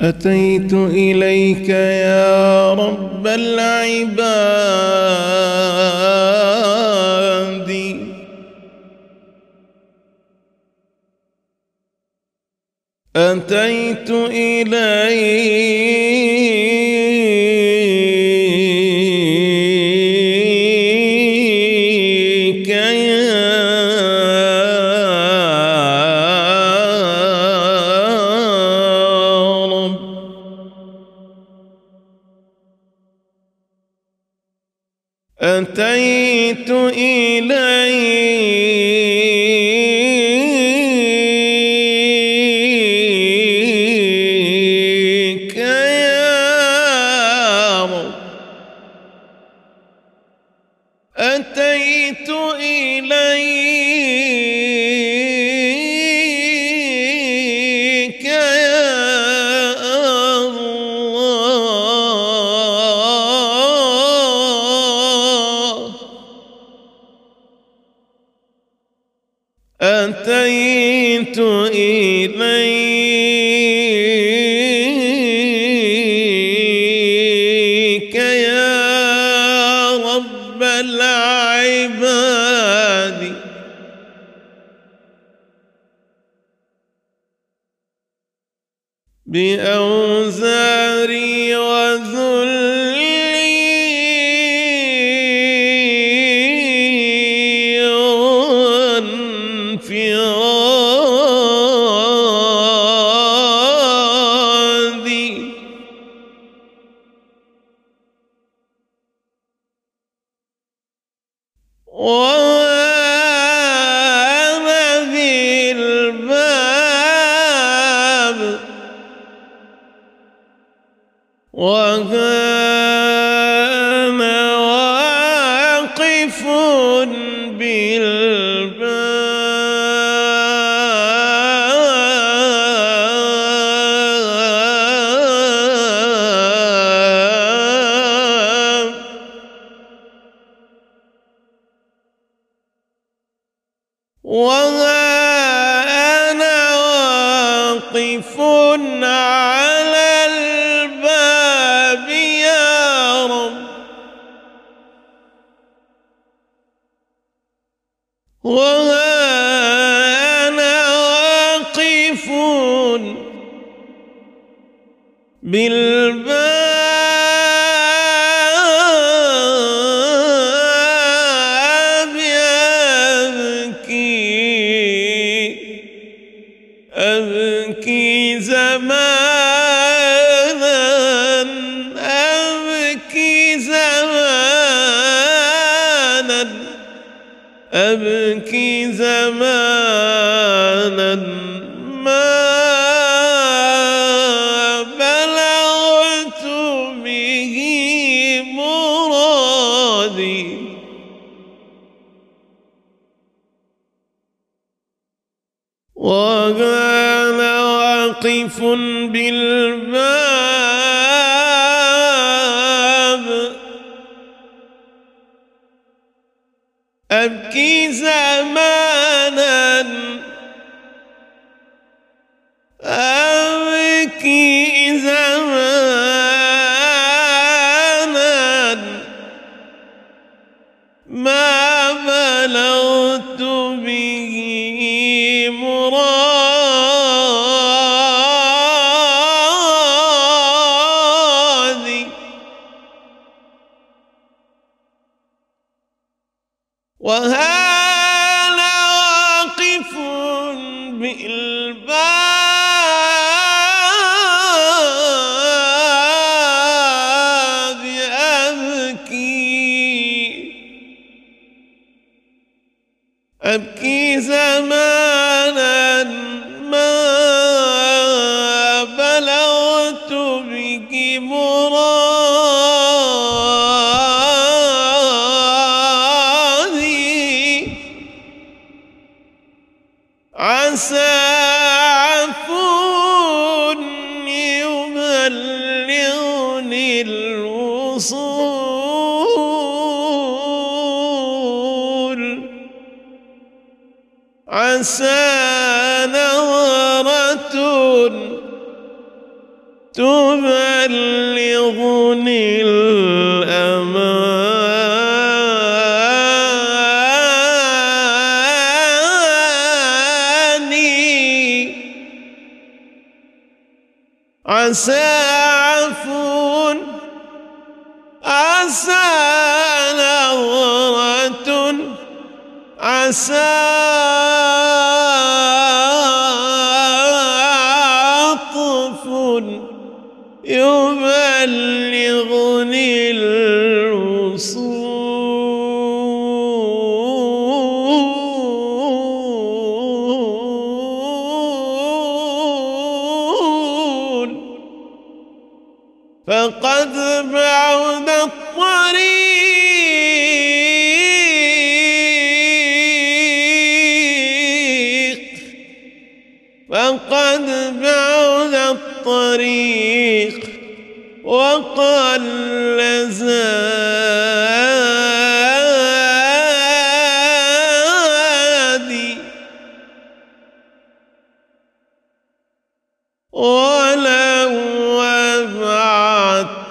أتيت إليك يا رب العباد. أتيت إليك أتيت إليك بأوزاري وأنا واقف زمانا أبكي زمانا أبكي زمانا. ما بلغت به مرادي. وأنا واقف بالباب. أبكي زمانا. أبكي زمانا. ما بلغت به أبكي عسى نظرة تبلغني الأماني عسى عفو عسى نظرة عسى بعد الطريق. فقد بعد الطريق وقل زادي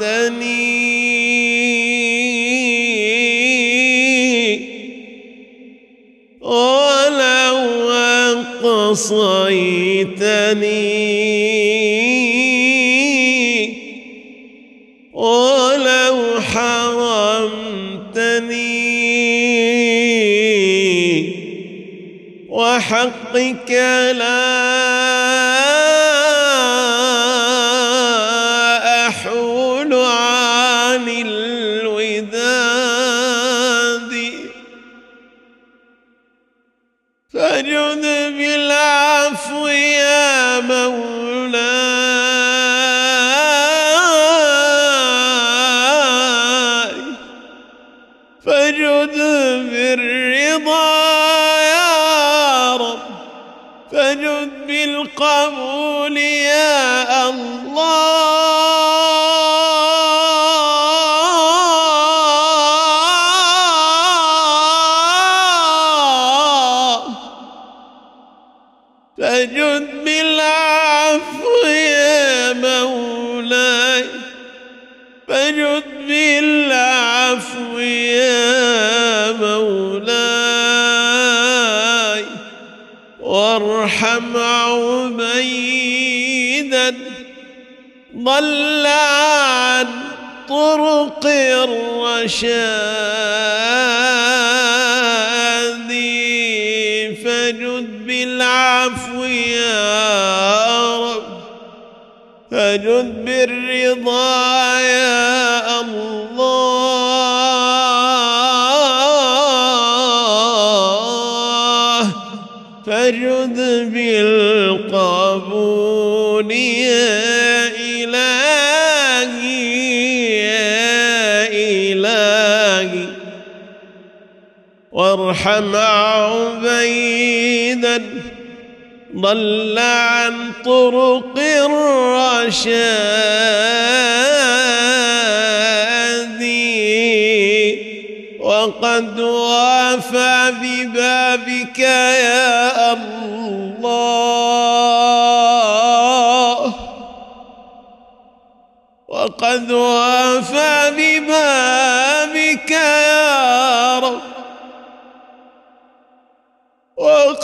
وعدتني ولو قصيتني ولو حرمتني. وحقك لا الله. فجد بالعفو يا مولاي. فجد بالعفو يا مولاي. وارحم عبيدا ضل عن طرق الرشاد. فجد بالعفو يا رب فجد بالرضا يا الله فجد بالقبول يا وارحم عبيدا ضل عن طرق الرشاد وقد وافى ببابك يا الله وقد وافى ببابك يا رب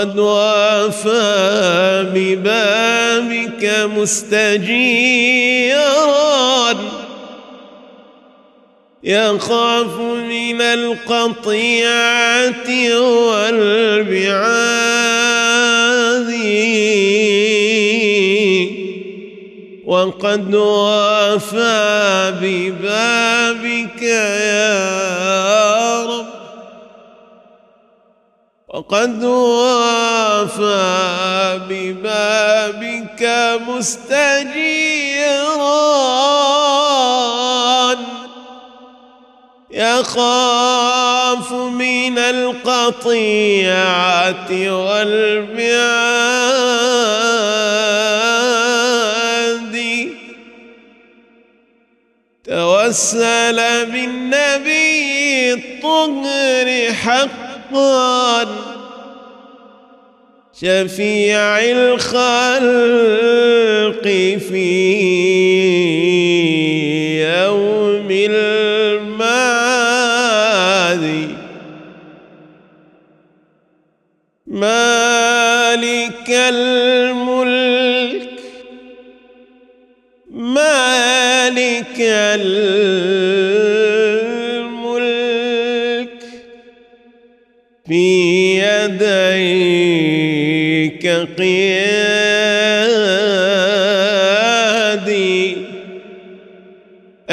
وقد وافى ببابك مستجيرا. يخاف من القطيعة والبعاد وقد وافى ببابك يا رب. وقد وافى ببابك مستجيرا يخاف من القطيعة والمعاد. توسل بالنبي الطهر حقا. شفيع الخلق في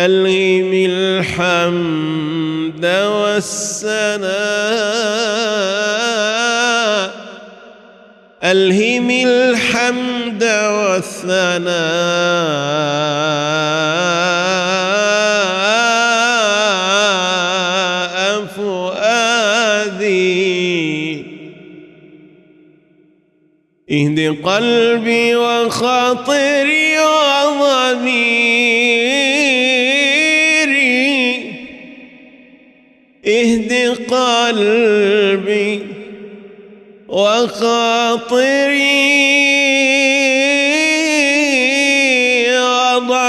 ألهم الحمد والثناء. ألهم الحمد والثناء. فؤادي. اهد قلبي وخاطري وضميري قلبي وخاطري.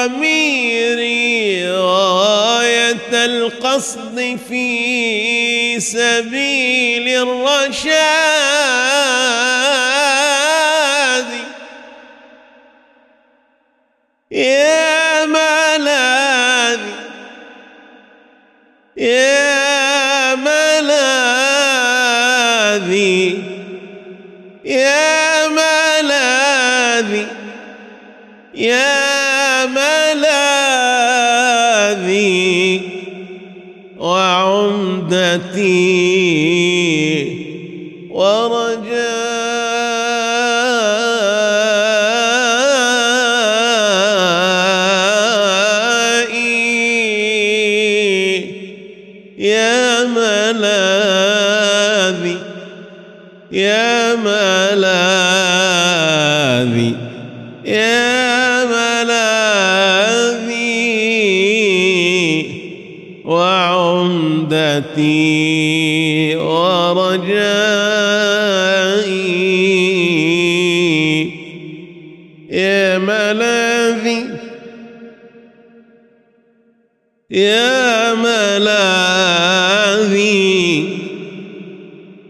وضميري غاية القصد في سبيل الرشاد. يا ورجائي يا ملاذي يا ملاذي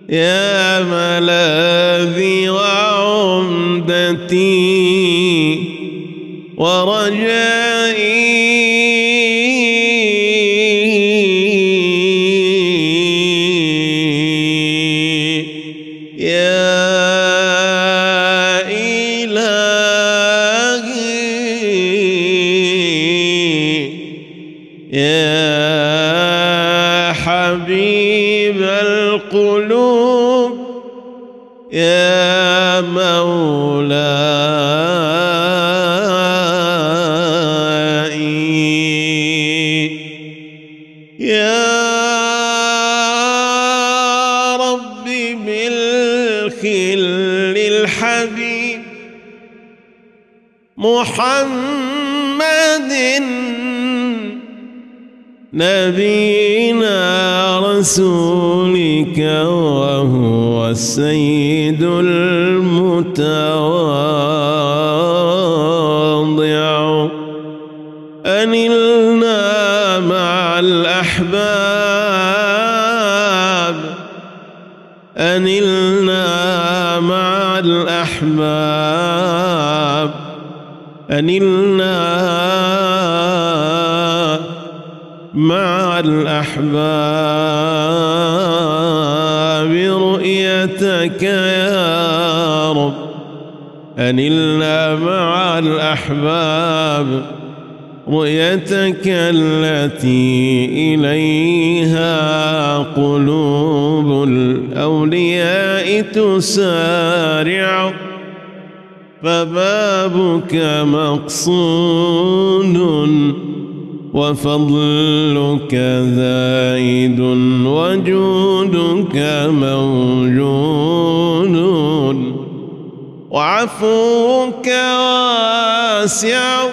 يا ملاذي وعمدتي ورجائي. بالخل الحبيب محمد نبينا رسولك وهو السيد المتواضع أنلنا مع الأحباب. أنلنا مع الأحباب. رؤيتك يا رب. أنلنا مع الأحباب. رؤيتك التي إليها قلوب. تسارع فبابك مقصود وفضلك زائد وجودك موجود. وعفوك واسع